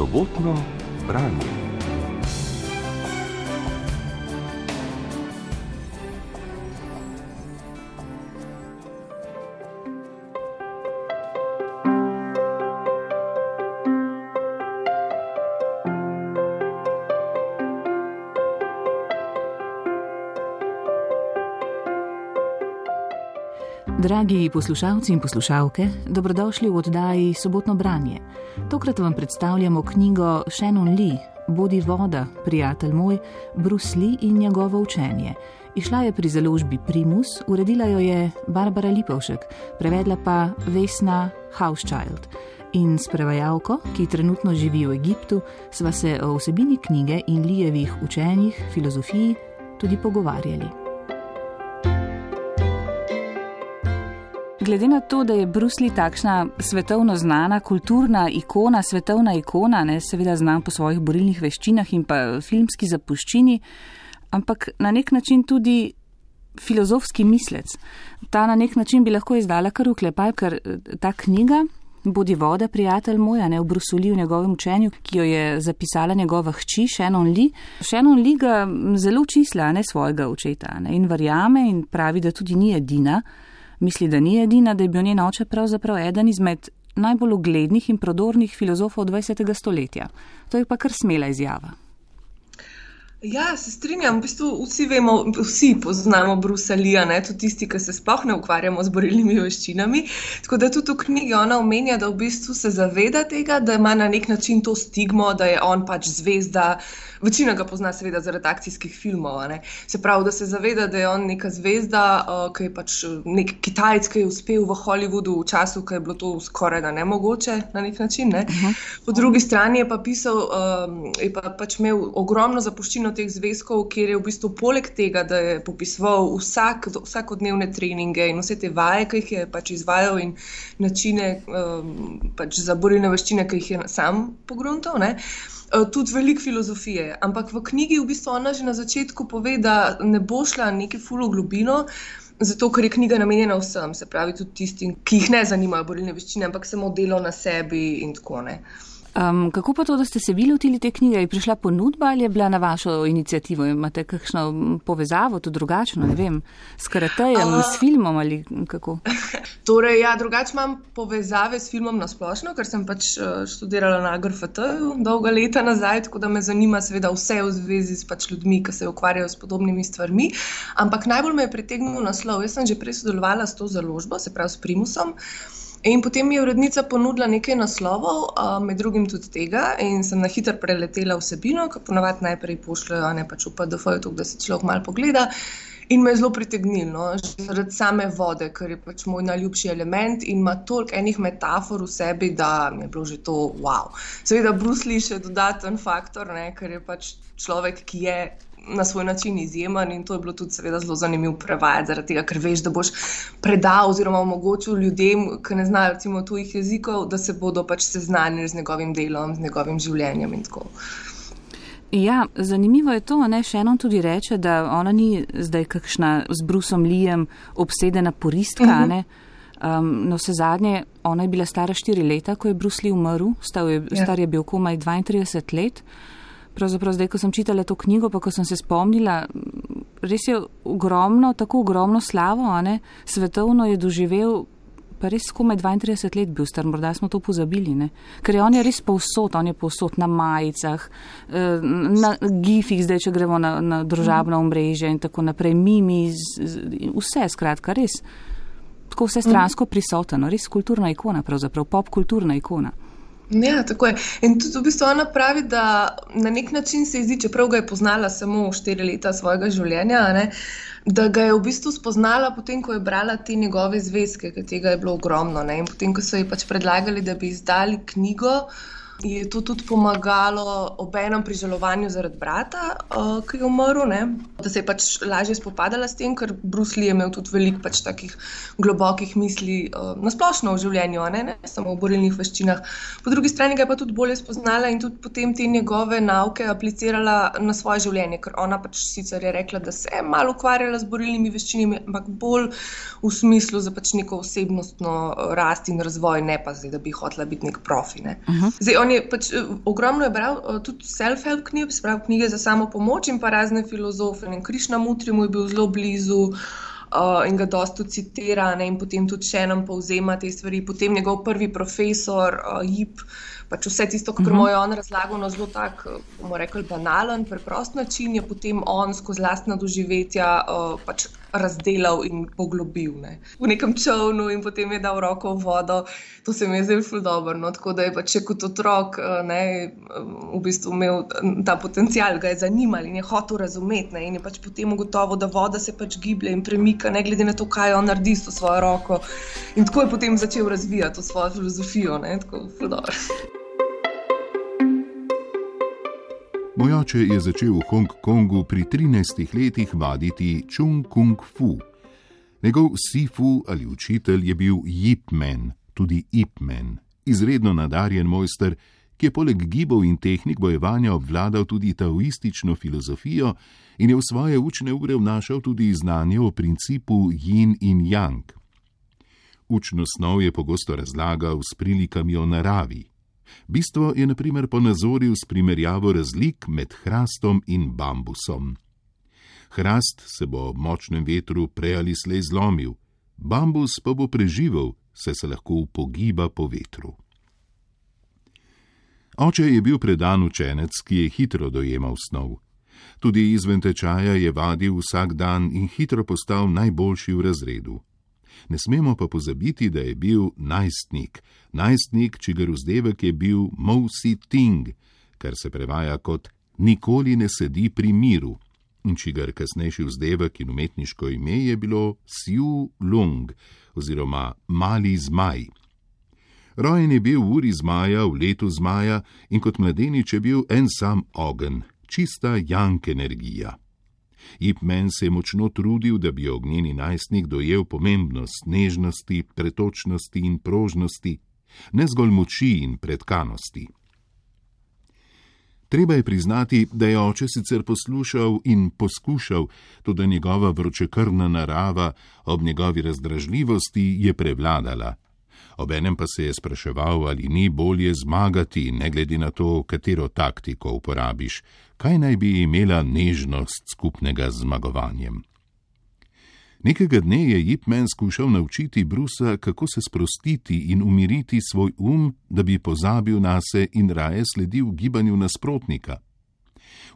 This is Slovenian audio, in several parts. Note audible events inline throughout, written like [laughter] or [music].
sobotno branje. Dragi poslušalci in poslušalke, dobrodošli v oddaji Sobotno branje. Tokrat vam predstavljamo knjigo Shannon Lee, Bodi voda, prijatelj moj, Bruce Lee in njegovo učenje. Išla je pri založbi Primus, uredila jo je Barbara Lipovšek, prevedla pa Vesna Housechild. In s prevajalko, ki trenutno živi v Egiptu, sva se o vsebini knjige in Lijevih učenjih, filozofiji tudi pogovarjali. Glede na to, da je Brusli takšna svetovno znana kulturna ikona, svetovna ikona, ne seveda znan po svojih borilnih veščinah in pa filmski zapuščini, ampak na nek način tudi filozofski mislec. Ta na nek način bi lahko izdala kar uklepaj, ker eh, ta knjiga. Bodi voda, prijatelj moj, ne v Brusuli v njegovem učenju, ki jo je zapisala njegova hči Shannon Lee. Shannon Lee ga zelo čisla, ne svojega očeta, ne, in verjame in pravi, da tudi ni edina, Misli, da ni edina, da je bil njen oče pravzaprav eden izmed najbolj uglednih in prodornih filozofov 20. stoletja. To je pa kar smela izjava. Ja, se strinjam. V bistvu vsi vemo, vsi poznamo Bruselija, tudi tisti, ki se sploh ne ukvarjamo z borilnimi veščinami. Tako da tudi v knjigi ona omenja, da v bistvu se zaveda tega, da ima na nek način to stigmo, da je on pač zvezda. Večina ga pozna, seveda, zaradi akcijskih filmov. Se pravi, da se zaveda, da je on neka zvezda, uh, ki je pač nek Kitajec, ki je uspel v Hollywoodu v času, ko je bilo to skoraj da nemogoče na nek način. Ne? Uh -huh. Po drugi strani je pa pisal, um, je pa pač imel ogromno zapuščino teh zvezkov, kjer je v bistvu poleg tega, da je popisoval vsak, vsakodnevne treninge in vse te vaje, ki jih je pač izvajal in načine um, pač za borilne veščine, ki jih je sam pogruntal. Eh, tudi veliko filozofije. Ampak v knjigi v bistvu ona že na začetku pove, da ne bo šla neki fulo globino. Zato, ker je knjiga namenjena vsem, se pravi tudi tistim, ki jih ne zanimajo borilne veščine, ampak samo delo na sebi in tako naprej. Um, kako pa to, da ste se vi lotili te knjige? Je prišla ponudba ali je bila na vašo inicijativo? Imate kakšno povezavo, to drugačno, ne vem, s karatejem, uh, s filmom ali kako? [laughs] Torej, ja, drugače imam povezave s filmom na splošno, ker sem pač eh, študirala na AGRFT-ju dolga leta nazaj, tako da me zanima seveda vse v zvezi s pač ljudmi, ki se ukvarjajo s podobnimi stvarmi. Ampak najbolj me je pritegnil naslov. Jaz sem že prej sodelovala s to založbo, se pravi s Primusom. In potem mi je urednica ponudila nekaj naslovov, med drugim tudi tega, in sem na hitro preletela vsebino, ki ponovadi najprej pošljajo, ne pač v PDF, tako da se človek malo pogleda. In me je zelo pritegnilo, no? zaradi same vode, ker je pač moj najljubši element in ima toliko enih metafor v sebi, da mi je bilo že to wow. Seveda, Brusli še dodaten faktor, ne? ker je pač človek, ki je na svoj način izjemen in to je bilo tudi seveda zelo zanimivo prevajati, zaradi tega, ker veš, da boš predal oziroma omogočil ljudem, ki ne znajo recimo tujih jezikov, da se bodo pač seznanili z njegovim delom, z njegovim življenjem in tako. Ja, zanimivo je to, da še eno tudi reče, da ona ni zdaj kakšna z Brusom Lijem obsedena poristka. Uh mhm. -huh. um, no, vse zadnje, ona je bila stara štiri leta, ko je Brus Lee umrl, star je, ja. star je bil komaj 32 let. Pravzaprav zdaj, ko sem čitala to knjigo, pa ko sem se spomnila, res je ogromno, tako ogromno slavo, ne? svetovno je doživel, pa res komaj 32 let bil star, morda smo to pozabili, ne? ker je on je res povsod, on je povsod na majicah, eh, na gifih, zdaj, če gremo na, na družabno omrežje in tako naprej, mimi, vse skratka, res. Tako vse stransko prisotno, res kulturna ikona, pravzaprav pop kulturna ikona. Ja, tako je. In tudi v bistvu ona pravi, da na nek način se zdi, čeprav ga je poznala samo štiri leta svojega življenja, ne, da ga je v bistvu spoznala potem, ko je brala te njegove zvezke, ker tega je bilo ogromno. Ne. In potem, ko so ji pač predlagali, da bi izdali knjigo je to tudi pomagalo ob enem prižalovanju zaradi brata, uh, ki je umrl, ne? da se je pač lažje spopadala s tem, ker Bruce Lee je imel tudi veliko pač takih globokih misli uh, na splošno v življenju, ne? ne samo v borilnih veščinah. Po drugi strani ga je pa tudi bolje spoznala in tudi potem te njegove nauke aplicirala na svoje življenje, ker ona pač sicer je rekla, da se je malo ukvarjala z borilnimi veščinami, ampak bolj v smislu za pač neko osebnostno rast in razvoj, ne pa zdaj, da bi hotela biti nek profi. Ne? Uh -huh. Zdaj, on je pač eh, ogromno je bral uh, tudi self-help knjige, sprav knjige za samo pomoč in pa razne filozofe. Krišna Mutri mu je bil zelo blizu. Uh, in ga dosta citira, ne, in potem tudi še enem povzema te stvari. Potem njegov prvi profesor, uh, Jip, pač vse tisto, kar mu je on razlagal na zelo tak, bomo rekli, banalen, preprost način, je potem on skozi lastna doživetja uh, pač razdelal in poglobil ne. v nekem čovnu in potem je dal roko v vodo. To se mi je zelo zelo dobro. No? Tako da je pač kot otrok ne, v bistvu imel ta potencial, ga je zanimal in je hotel razumeti. Ne? In je pač potem ugotovil, da voda se pač giblje in premika, ne glede na to, kaj on naredi s svojo roko. In tako je potem začel razvijati to svojo filozofijo. Ne? Tako zelo dobro. Moj oče je začel v Hongkongu pri 13 letih vaditi Chung Kung Fu. Njegov sifu ali učitelj je bil Yip Man, tudi Yip Man, izredno nadarjen mojster, ki je poleg gibov in tehnik bojevanja obvladal tudi taoistično filozofijo in je v svoje učne ure vnašal tudi znanje o principu yin in yang. Učno snov je pogosto razlagal s prilikami o naravi. Bistvo je naprimer ponazoril s primerjavo razlik med hrastom in bambusom. Hrast se bo ob močnem vetru prej ali slej zlomil, bambus pa bo preživel, saj se lahko upogiba po vetru. Oče je bil predan učenec, ki je hitro dojemal snov. Tudi izven tečaja je vadil vsak dan in hitro postal najboljši v razredu. Ne smemo pa pozabiti, da je bil najstnik, najstnik, čigar vzdevek je bil Mousi Ting, kar se prevaja kot nikoli ne sedi pri miru, in čigar kasnejši vzdevek in umetniško ime je bilo Siu Lung oziroma Mali zmaj. Rojen je bil v uri zmaja, v letu zmaja in kot mladenič je bil en sam ogen, čista jank energija. Ipmen se je močno trudil, da bi ognjeni najstnik dojel pomembnost nežnosti, pretočnosti in prožnosti, ne zgolj moči in predkanosti. Treba je priznati, da je oče sicer poslušal in poskušal, tudi njegova vročekrvna narava ob njegovi razdražljivosti je prevladala obenem pa se je spraševal, ali ni bolje zmagati, ne glede na to, katero taktiko uporabiš, kaj naj bi imela nežnost skupnega z zmagovanjem. Nekega dne je Jipmen skušal naučiti Brusa, kako se sprostiti in umiriti svoj um, da bi pozabil na se in raje sledil gibanju nasprotnika.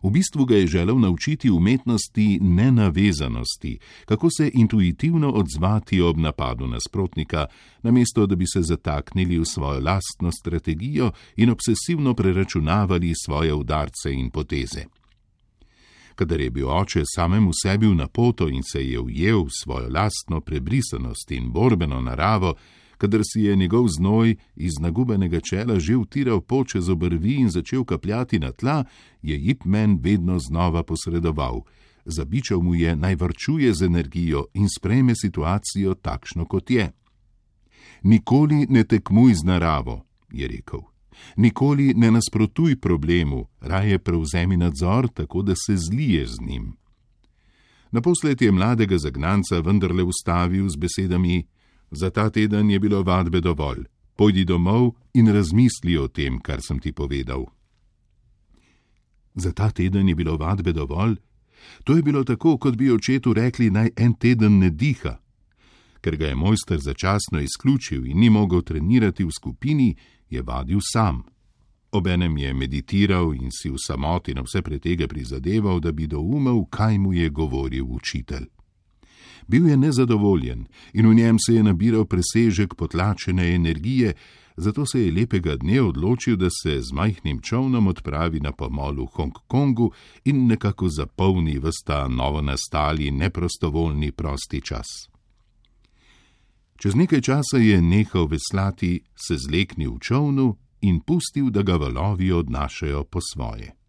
V bistvu ga je želel naučiti umetnosti nenavezanosti, kako se intuitivno odzvati ob napadu nasprotnika, namesto da bi se zataknili v svojo lastno strategijo in obsesivno preračunavali svoje udarce in poteze. Kadar je bil oče samemu sebi v napoto in se je ujel v svojo lastno prebrisanost in borbeno naravo, kadar si je njegov znoj iz nagubenega čela že utiral poče z obrvi in začel kapljati na tla, je Jipmen vedno znova posredoval. Zabičal mu je naj vrčuje z energijo in sprejme situacijo takšno, kot je. Nikoli ne tekmuj z naravo, je rekel. Nikoli ne nasprotuj problemu, raje prevzemi nadzor, tako da se zlije z njim. Naposled je mladega zagnanca vendarle ustavil z besedami: Za ta teden je bilo vadbe dovolj. Pojdi domov in razmisli o tem, kar sem ti povedal. Za ta teden je bilo vadbe dovolj? To je bilo tako, kot bi očetu rekli, naj en teden ne diha. Ker ga je mojster začasno izključil in ni mogel trenirati v skupini, je vadil sam. Obenem je meditiral in si v samoti na vse pretege prizadeval, da bi doumel, kaj mu je govoril učitelj. Bil je nezadovoljen in v njem se je nabiral presežek potlačene energije, zato se je lepega dne odločil, da se z majhnim čovnom odpravi na pomol v Hongkongu in nekako zapolni vsta novo nastali neprostovoljni prosti čas. Čez nekaj časa je nehal veslati, se zleknil v čovnu in pustil, da ga valovi odnašajo po svoje.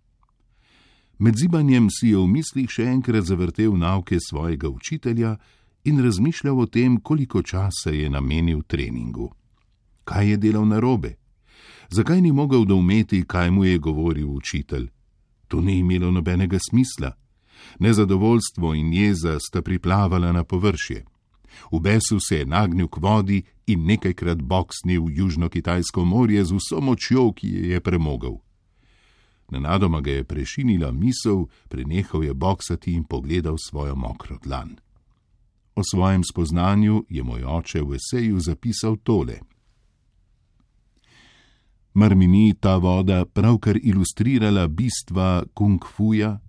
Med zibanjem si je v mislih še enkrat zavrtel nauke svojega učitelja in razmišljal o tem, koliko časa je namenil treningu. Kaj je delal narobe? Zakaj ni mogel doumeti, kaj mu je govoril učitelj? To ni imelo nobenega smisla. Nezadovoljstvo in jeza sta priplavala na površje. V besu se je nagnil k vodi in nekajkrat boksnil Južno-Kitajsko morje z vso močjo, ki je premogel. Nenadoma ga je prešinila misel, prenehal je boksati in pogledal svojo mokro dlan. O svojem spoznanju je moj oče v eseju zapisal tole. Mar mi ni ta voda pravkar ilustrirala bistva kung fuja?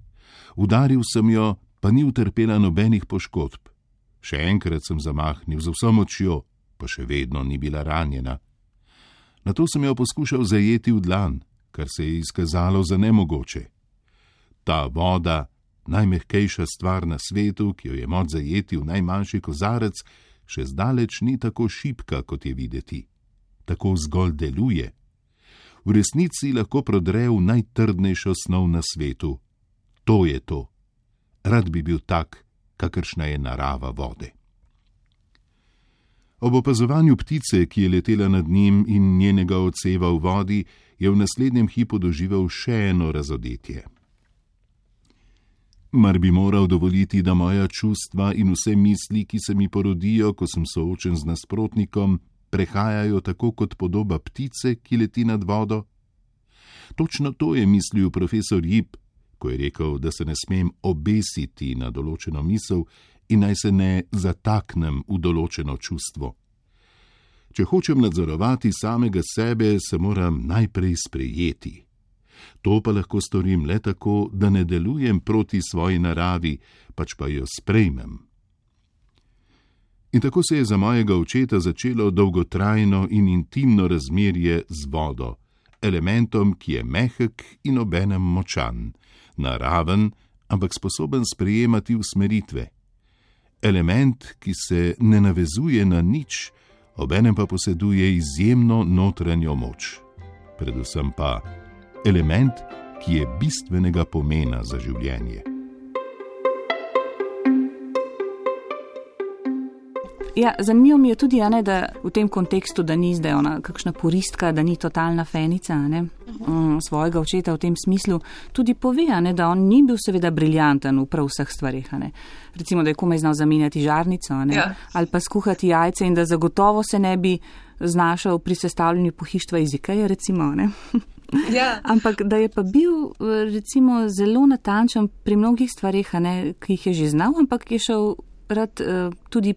Udaril sem jo, pa ni utrpela nobenih poškodb. Še enkrat sem zamahnil z vso močjo, pa še vedno ni bila ranjena. Na to sem jo poskušal zajeti v dlan, kar se je izkazalo za nemogoče. Ta voda, najmehkejša stvar na svetu, ki jo je moč zajeti v najmanjši kozarec, še zdaleč ni tako šipka, kot je videti. Tako zgolj deluje. V resnici lahko prodre v najtrdnejšo snov na svetu. To je to. Rad bi bil tak, kakršna je narava vode. Ob opazovanju ptice, ki je letela nad njim in njenega odseva v vodi, je v naslednjem hipu doživel še eno razodetje. Mar bi moral dovoliti, da moja čustva in vse misli, ki se mi porodijo, ko sem soočen z nasprotnikom, prehajajo tako kot podoba ptice, ki leti nad vodo? Točno to je mislil profesor Jip, ko je rekel, da se ne smem obesiti na določeno misel in naj se ne zataknem v določeno čustvo. Če hočem nadzorovati samega sebe, se moram najprej sprejeti. To pa lahko storim le tako, da ne delujem proti svoji naravi, pač pa jo sprejmem. In tako se je za mojega očeta začelo dolgotrajno in intimno razmerje z vodo, elementom, ki je mehek in obenem močan, naraven, ampak sposoben sprejemati usmeritve. Element, ki se ne navezuje na nič, obenem pa poseduje izjemno notranjo moč. Predvsem pa element, ki je bistvenega pomena za življenje. Ja, zanimivo mi je tudi, ne, da v tem kontekstu, da ni zdaj ona kakšna puristka, da ni totalna fenica ne, um, svojega očeta v tem smislu, tudi pove, ne, da on ni bil seveda briljanten v prav vseh stvarih. Ne. Recimo, da je komaj znal zamenjati žarnico ne, ja. ali pa skuhati jajce in da zagotovo se ne bi znašel pri sestavljanju pohištva jezika. Ja. [laughs] Ampak da je pa bil recimo, zelo natančen pri mnogih stvarih, ne, ki jih je že znal, ampak je šel rad uh, tudi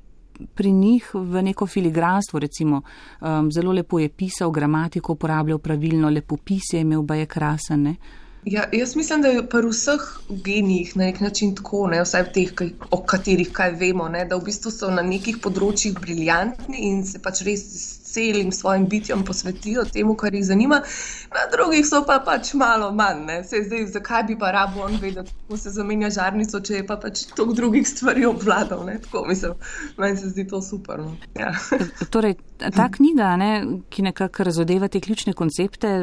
pri njih v neko filigranstvo, recimo um, zelo lepo je pisal, gramatiko uporabljal pravilno, lepopis je imel, pa je krasen. Ne? Ja, jaz mislim, da je pri vseh genijih na nek način tako, ne, vsaj teh, o katerih kaj vemo, ne, da v bistvu so na nekih področjih briljantni in se pač res celim svojim bitjem posvetijo temu, kar jih zanima, na drugih so pa pač malo manj. Zdaj, zakaj bi pa rabo on vedel, kako se zamenja žarnico, če je pa pač toliko drugih stvari obvladal? Ne? Tako mislim, meni se zdi to super. No? Ja. [laughs] Torej, ta knjiga, ne, ki nekako razodeva te ključne koncepte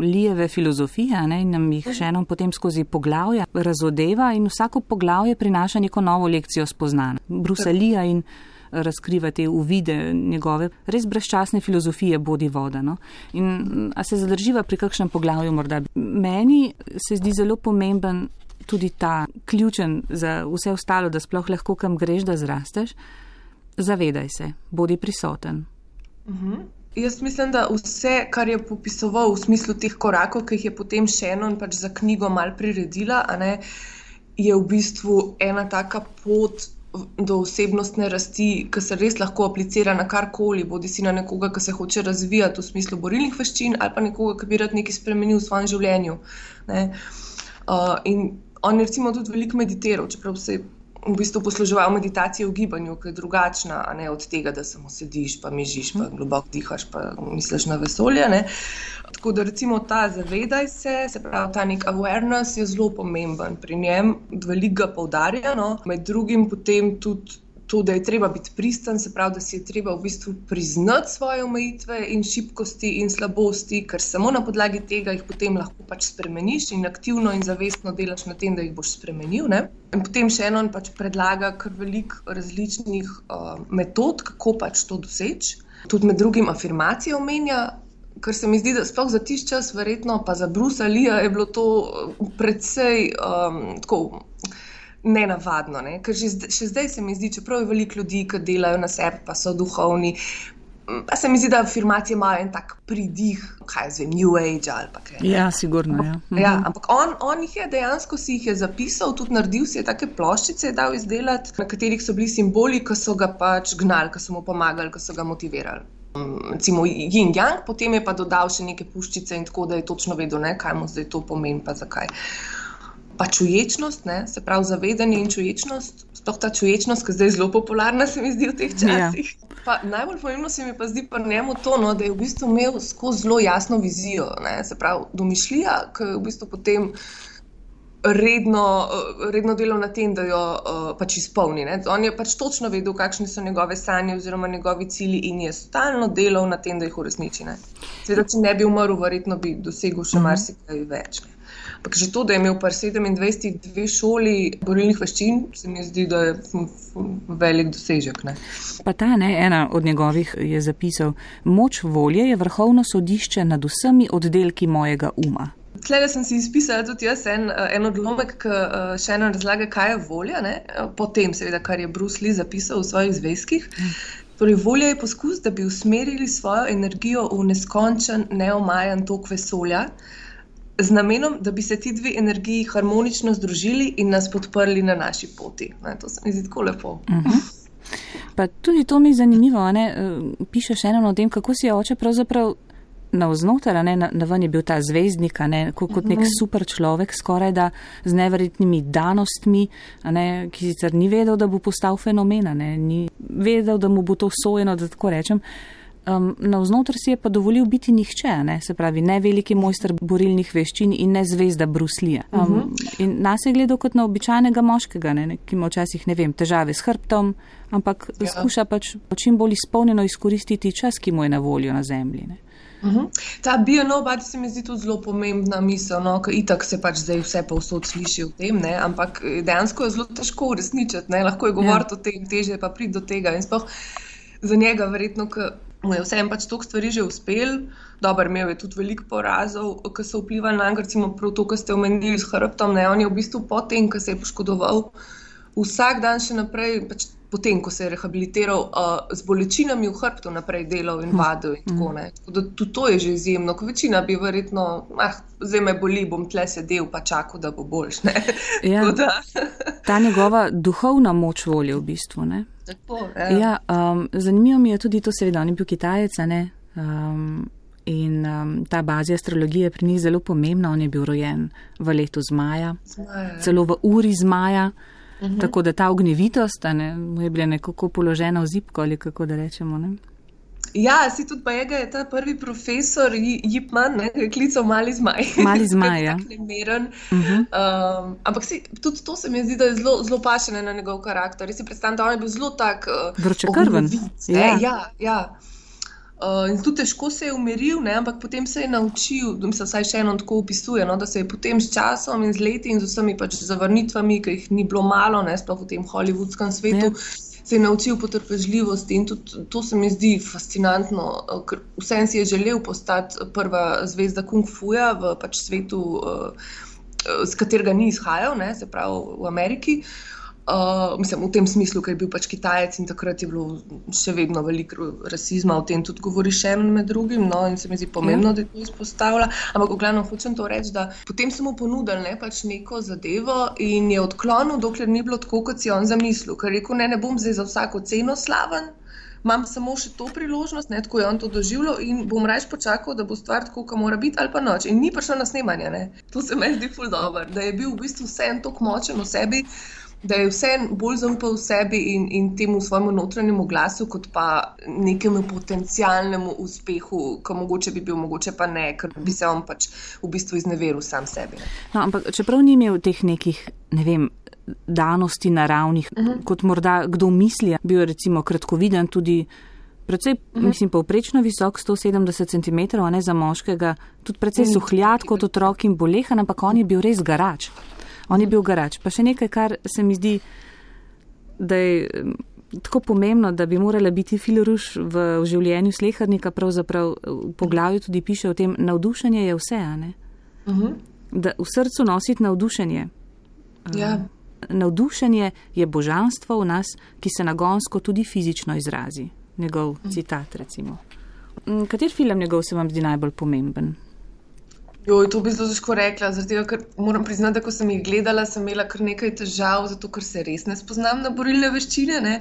lijeve filozofije ne, in nam jih še eno potem skozi poglavja razodeva in vsako poglavje prinaša neko novo lekcijo spoznanja. Bruselija in razkriva te uvide njegove res brezčasne filozofije bodi voda. No? In a se zadrživa pri kakšnem poglavju morda? Meni se zdi zelo pomemben tudi ta ključen za vse ostalo, da sploh lahko kam greš, da zrasteš. Zavedaj se, bodi prisoten. Uh -huh. Jaz mislim, da vse, kar je popisoval v smislu teh korakov, ki jih je potem še eno pač za knjigo mal priredila, ne, je v bistvu ena taka pot do osebnostne rasti, ki se res lahko aplicira na karkoli, bodi si na nekoga, ki se hoče razvijati v smislu borilnih veščin, ali pa nekoga, ki bi rad nekaj spremenil v svojem življenju. Uh, in on je recimo tudi veliko meditiral, čeprav se je v bistvu posluževal meditacije v gibanju, ki je drugačna ne, od tega, da samo sediš, pa mižiš, pa globoko dihaš, pa misliš na vesolje. Ne. Tako da recimo ta zavedaj se, se pravi ta nek awareness je zelo pomemben pri njem, veliko ga poudarja, no. med drugim potem tudi to, da je treba biti pristen, se pravi, da si je treba v bistvu priznati svoje omejitve in šibkosti in slabosti, ker samo na podlagi tega jih potem lahko pač spremeniš in aktivno in zavestno delaš na tem, da jih boš spremenil. Ne? In potem še eno pač predlaga kar veliko različnih uh, metod, kako pač to doseči. Tudi med drugim afirmacije omenja. Ker se mi zdi, da sploh za tiš čas, verjetno pa za Brusa Lija, je bilo to uh, predvsej um, tako nenavadno. Ne? Ker že zdaj, še zdaj se mi zdi, čeprav je veliko ljudi, ki delajo na sebi, pa so duhovni. Pa se mi zdi, da afirmacije imajo en tak pridih, kaj zvem, New Age ali kaj. Ja, sigurno. Ja. Mhm. Ja, ampak on, on jih je dejansko si jih je zapisal, tudi naredil si je take ploščice, dal izdelati, na katerih so bili simboli, ki so ga pač gnali, ki so mu pomagali, ki so ga motivirali. Recimo Yin Yang, potem je pa dodal še neke puščice in tako, da je točno vedel, ne, kaj mu zdaj to pomeni, pa zakaj. Pa čuječnost, ne, se pravi zavedanje in čuječnost, sploh ta čuječnost, ki je zdaj zelo popularna, se mi zdi v teh časih. Ja. Pa, najbolj pomembno se mi pa zdi pa njemu to, no, da je v bistvu imel skozi zelo jasno vizijo, ne, se pravi domišljija, ki je v bistvu potem redno, redno delal na tem, da jo uh, pač izpolni. Ne. On je pač točno vedel, kakšne so njegove sanje oziroma njegovi cilji in je stalno delal na tem, da jih uresniči. Seveda, če ne bi umrl, verjetno bi dosegel še Mhm. marsikaj več. Ne. Ampak že to, da je imel pri 27 dve šoli borilnih veščin, se mi zdi, da je velik dosežek. Ne. Pa ta ne, ena od njegovih je zapisal: Moč volje je vrhovno sodišče nad vsemi oddelki mojega uma. Tlele sem si izpisala tudi jaz en, en odlomek, ki še eno razlaga, kaj je volja, ne? potem seveda, kar je Bruce Lee zapisal v svojih zvezkih. Torej, volja je poskus, da bi usmerili svojo energijo v neskončen, neomajen tok vesolja, z namenom, da bi se ti dve energiji harmonično združili in nas podprli na naši poti. Ne? To se mi zdi tako lepo. Pa tudi to mi je zanimivo, ne, eh, piše še eno o tem, kako si je oče pravzaprav navznoter, ne, na, na ven je bil ta zvezdnik, ne, kot, kot nek super človek, skoraj da z neverjetnimi danostmi, ne, ki sicer ni vedel, da bo postal fenomen, ne, ni vedel, da mu bo to sojeno, da tako rečem. Um, Navznoter si je pa dovolil biti nihče, ne? se pravi, ne veliki mojster borilnih veščin in ne zvezda Bruslija. Um, uh -huh. In nas je gledal kot na običajnega moškega, ne? ki ima včasih, ne vem, težave s hrbtom, ampak ja. skuša pač čim bolj izpolnjeno izkoristiti čas, ki mu je na voljo na zemlji. Ne? Uh -huh. Ta bio-nobody se mi zdi tudi zelo pomembna misel, no, ker itak se pač zdaj vse povsod sliši o tem, ne, ampak dejansko je zelo težko uresničiti, lahko je govoriti ja. o tem, teže pa priti do tega in sploh za njega verjetno, ker mu je vsem pač toliko stvari že uspel, dober imel je tudi veliko porazov, ki so vplivali na njega, recimo prav to, kar ste omenili s hrbtom, ne, on je v bistvu potem, ko se je poškodoval, vsak dan še naprej, pač potem, ko se je rehabilitiral, uh, z bolečinami v hrbtu naprej delal in vadil in tako naprej. Tako da tudi to je že izjemno, ko večina bi verjetno, ah, zdaj me boli, bom tle sedel pa čakal, da bo boljš. [laughs] Ja, [laughs] ta njegova duhovna moč volje v bistvu. Ne? Tako, ja. Ja, um, zanimivo mi je tudi to, seveda, on je bil Kitajec, ne. Um, In um, ta baza astrologije je pri njih zelo pomembna. On je bil rojen v letu zmaja, Zmaja. celo v uri zmaja, uh -huh. tako da ta ognjevitost a ne, mu je bila nekako položena v zipko ali kako da rečemo. Ne? Ja, si tudi pa je, je ta prvi profesor Jipman, ki je klical mali zmaj. Mali zmaj, [laughs] ja. Nemeren. Uh -huh. um, ampak si, tudi to se mi zdi, da je zelo, zelo pašene na njegov karakter. Jaz si predstavljam, da on je bil zelo tak. Uh, Vročekrven. Ja, ja. ja. Uh, in tudi težko se je umiril, ne? ampak potem se je naučil, da se vsaj še eno tako opisuje, no? da se je potem s časom in z leti in z vsemi pač zavrnitvami, ki jih ni bilo malo, ne? sploh v tem hollywoodskem svetu. Ja se je naučil potrpežljivosti in tudi to se mi zdi fascinantno, ker vsem si je želel postati prva zvezda kung fuja v pač svetu, z katerega ni izhajal, ne, se pravi v Ameriki. Uh, mislim, v tem smislu, ker je bil pač Kitajec in takrat je bilo še vedno veliko rasizma, o tem tudi govori še en med drugim, no, in se mi zdi pomembno, da to izpostavlja. Ampak, v glavnem, hočem to reči, da potem so mu ponudili ne, pač neko zadevo in je odklonil, dokler ni bilo tako, kot si on zamislil. Ker je rekel, ne, ne bom zdaj za vsako ceno slaven. Imam samo še to priložnost, ne, tako je on to doživljal, in bom raje počakal, da bo stvar tako, kot mora biti, ali pa noč. In ni prišel na snemanje. Ne. To se mi zdi ful dobro, da je bil v bistvu vse en tako močen v sebi, da je vse bolj zaupal sebi in, in temu svojemu notranjemu glasu, kot pa nekemu potencialnemu uspehu, ki mogoče bi bil, mogoče pa ne, ker bi se on pač v bistvu izneveril sam sebi. No, ampak čeprav ni imel teh nekih, ne vem. Danosti naravnih, uh -huh. kot morda kdo misli, bil je recimo kratkoviden, tudi precej, uh -huh. mislim, povprečno visok, 170 cm, a ne za moškega, tudi precej suhljat kot otrok in bolehan, ampak on je bil res garač. On je bil garač. Pa še nekaj, kar se mi zdi, da je tako pomembno, da bi morala biti filoruš v, življenju slehrnika, pravzaprav v poglavju tudi piše o tem, navdušenje je vse, a ne? Uh -huh. Da v srcu nositi navdušenje. Ja. navdušenje je božanstvo v nas, ki se nagonsko tudi fizično izrazi. Njegov citat, recimo. Mm, Kater film njegov se vam zdi najbolj pomemben? Joj, to bi zelo težko rekla, tega, ker moram priznati, da ko sem jih gledala, sem imela kar nekaj težav, zato ker se res ne spoznam na borilne veščine. Ne?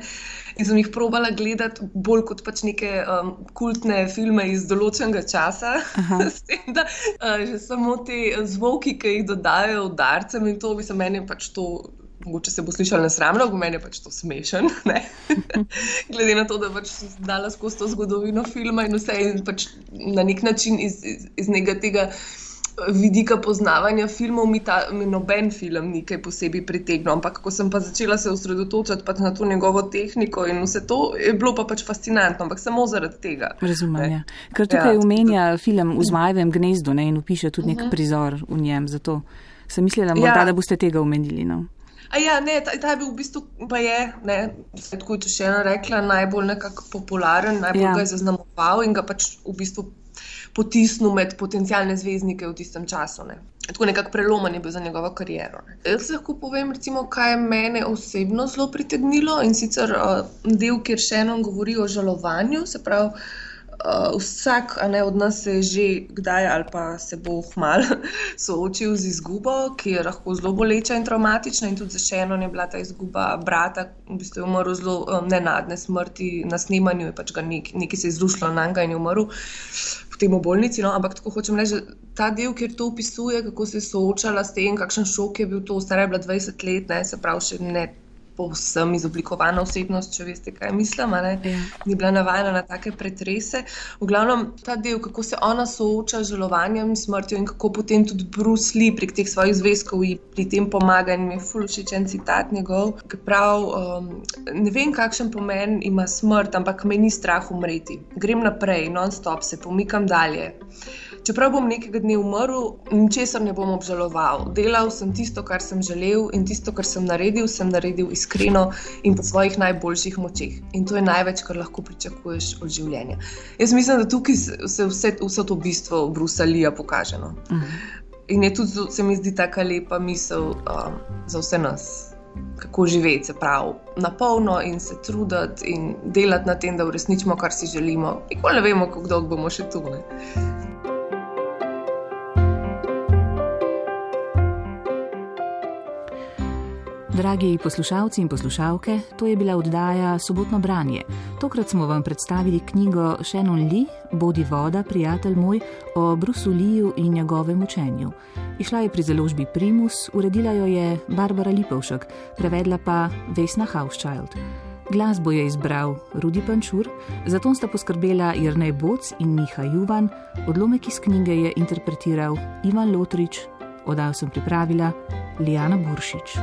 In sem jih probala gledati bolj kot pač neke um, kultne filme iz določenega časa. [laughs] S tem, da uh, že samo te zvoki, ki jih dodajo udarcem in to bi se meni pač to. Mogoče se bo slišalo nesramno, v meni je pač to smešen. [laughs] [laughs] Glede na to, da pač dala skozi to zgodovino filma in vse, in pač na nek način iz, iz, iz tega vidika poznavanja filmov, mi, ta, mi noben film ni kaj posebej pritegnil. Ampak ko sem pa začela se osredotočati pač na to njegovo tehniko in vse to, je bilo pa pač fascinantno, ampak samo zaradi tega. Razumem. Ja. Ker tukaj ja, umenja to... film v Zmajem gnezdu ne, in upiše tudi nek uh mhm. -huh. prizor v njem. Zato sem mislila, morda, ja. da boste tega omenili. No. A ja, ne, ta, ta je bil v bistvu, pa je, ne, tako je še ena rekla, najbolj nekako popularen, najbolj ja. ga je zaznamoval in ga pač v bistvu potisnil med potencijalne zvezdnike v tistem času. Ne. Tako nekako prelomen je bil za njegovo kariero. Ne. Jaz lahko povem, recimo, kaj je mene osebno zelo pritegnilo in sicer uh, del, kjer še eno govori o žalovanju, se pravi. Uh, vsak ne, od nas se je že kdaj ali pa se bo hmal [laughs] soočil z izgubo, ki je lahko zelo boleča in traumatična. In tudi za še eno je bila ta izguba brata, v bistvu je umrl zelo um, nenadne smrti na snemanju, pač ga nek, nekaj se je zrušilo na njega in je umrl potem v bolnici. No, ampak tako hočem reči, ta del, kjer to opisuje, kako se je soočala s tem, kakšen šok je bil to, stara je bila 20 let, ne, se pravi, še ne povsem izoblikovana osebnost, če veste, kaj mislim. Ja. Ni bila navajena na take pretrese. V glavnem ta del, kako se ona sooča z žalovanjem, smrtjo in kako potem tudi Bruce Lee prek teh svojih zvezkov in pri tem pomaga. In mi je fulušičen citat njegov, ki pravi: um, Ne vem, kakšen pomen ima smrt, ampak me ni strah umreti. Grem naprej, non-stop se pomikam dalje. Čeprav bom nekega dne umrl, ničesar ne bom obžaloval. Delal sem tisto, kar sem želel in tisto, kar sem naredil, sem naredil iskreno in po svojih najboljših močeh. In to je največ, kar lahko pričakuješ od življenja. Jaz mislim, da tukaj se vse, vse to bistvo Brusalija pokaže. No? Uh mhm. -huh. In je tudi, se mi zdi, tako lepa misel um, za vse nas. Kako živeti, se pravi, na polno in se truditi in delati na tem, da uresničimo, kar si želimo. Nikoli ne vemo, kako dolgo bomo še tu. Ne? Dragi poslušalci in poslušalke, to je bila oddaja Sobotno branje. Tokrat smo vam predstavili knjigo Shannon Lee, Bodi voda, prijatelj moj, o Brusu Leeju in njegovem učenju. Išla je pri založbi Primus, uredila jo je Barbara Lipovšek, prevedla pa Vesna Hauschild. Glasbo je izbral Rudi Pančur, zato sta poskrbela Jrnej Boc in Miha Juvan, odlomek iz knjige je interpretiral Ivan Lotrič, oddal sem pripravila Lijana Buršič.